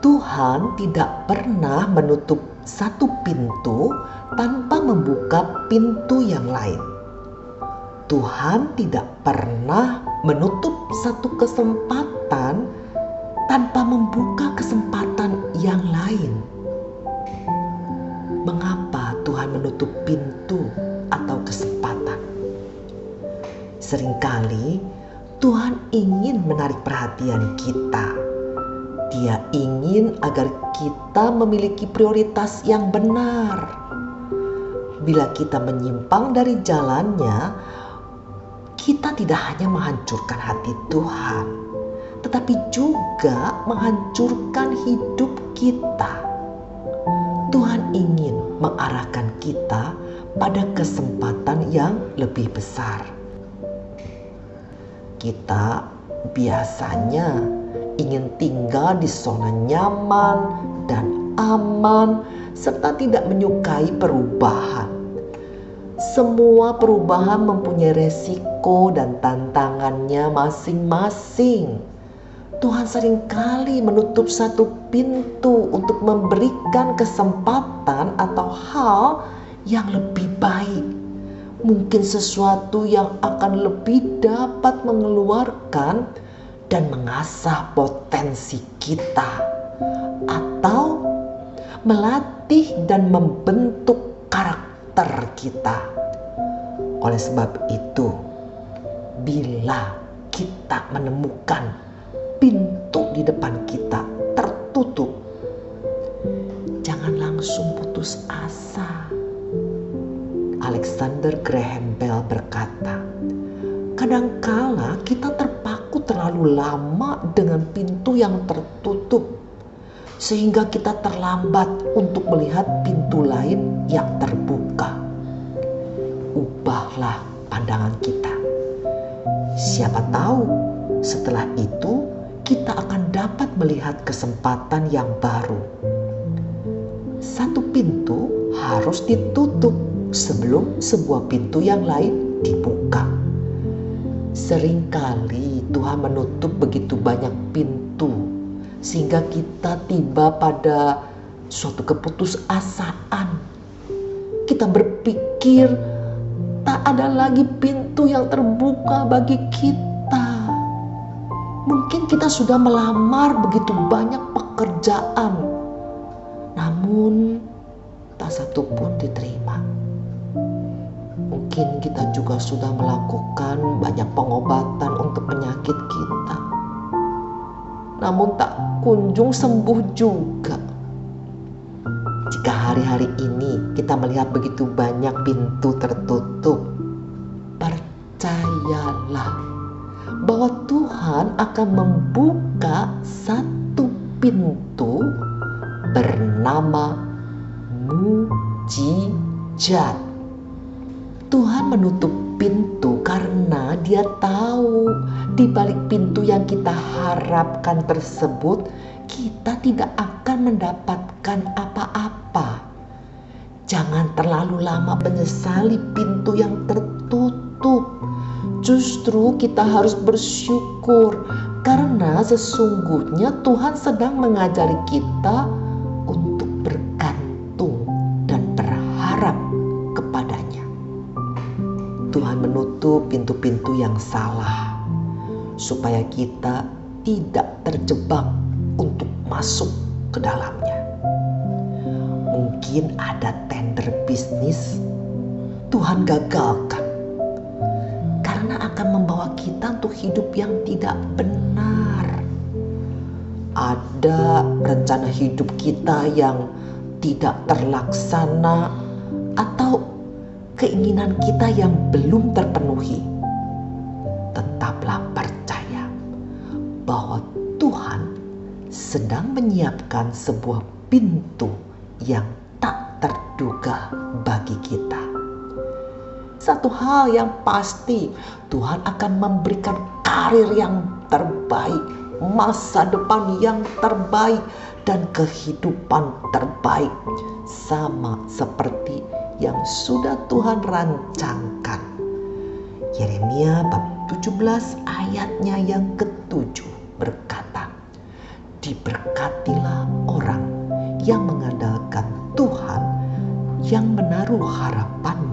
Tuhan tidak pernah menutup satu pintu tanpa membuka pintu yang lain. Tuhan tidak pernah menutup satu kesempatan tanpa membuka kesempatan yang lain. Mengapa Tuhan menutup pintu atau kesempatan? Seringkali Tuhan ingin menarik perhatian kita. Dia ingin agar kita memiliki prioritas yang benar. Bila kita menyimpang dari jalannya, kita tidak hanya menghancurkan hati Tuhan, tetapi juga menghancurkan hidup kita. Tuhan ingin mengarahkan kita pada kesempatan yang lebih besar. Kita biasanya ingin tinggal di zona nyaman dan aman, serta tidak menyukai perubahan. Semua perubahan mempunyai resiko dan tantangannya masing-masing. Tuhan sering kali menutup satu pintu untuk memberikan kesempatan atau hal yang lebih baik. Mungkin sesuatu yang akan lebih dapat mengeluarkan dan mengasah potensi kita, atau melatih dan membentuk karakter kita. Oleh sebab itu, bila kita menemukan pintu di depan kita tertutup, jangan langsung putus asa. Alexander Graham Bell berkata, kadangkala kita terpaku terlalu lama dengan pintu yang tertutup sehingga kita terlambat untuk melihat pintu lain yang terbuka. Ubahlah pandangan kita. Siapa tahu setelah itu kita akan dapat melihat kesempatan yang baru. Satu pintu harus ditutup sebelum sebuah pintu yang lain dibuka. Seringkali Tuhan menutup begitu banyak pintu sehingga kita tiba pada suatu keputusasaan. Kita berpikir tak ada lagi pintu yang terbuka bagi kita Mungkin kita sudah melamar begitu banyak pekerjaan, namun tak satu pun diterima. Mungkin kita juga sudah melakukan banyak pengobatan untuk penyakit kita, namun tak kunjung sembuh juga. Jika hari-hari ini kita melihat begitu banyak pintu tertutup, percayalah bahwa Tuhan akan membuka satu pintu bernama mujizat. Tuhan menutup pintu karena Dia tahu di balik pintu yang kita harapkan tersebut, kita tidak akan mendapatkan apa-apa. Jangan terlalu lama menyesali pintu yang tertutup Justru kita harus bersyukur karena sesungguhnya Tuhan sedang mengajari kita pintu-pintu yang salah supaya kita tidak terjebak untuk masuk ke dalamnya. Mungkin ada tender bisnis Tuhan gagalkan karena akan membawa kita untuk hidup yang tidak benar. Ada rencana hidup kita yang tidak terlaksana, atau keinginan kita yang belum terpenuhi. Tetaplah percaya bahwa Tuhan sedang menyiapkan sebuah pintu yang tak terduga bagi kita. Satu hal yang pasti, Tuhan akan memberikan karir yang terbaik, masa depan yang terbaik, dan kehidupan terbaik, sama seperti yang sudah Tuhan rancangkan. Yeremia bab 17 ayatnya yang ketujuh berkata, Di Diberkatilah orang yang mengandalkan Tuhan, yang menaruh harapannya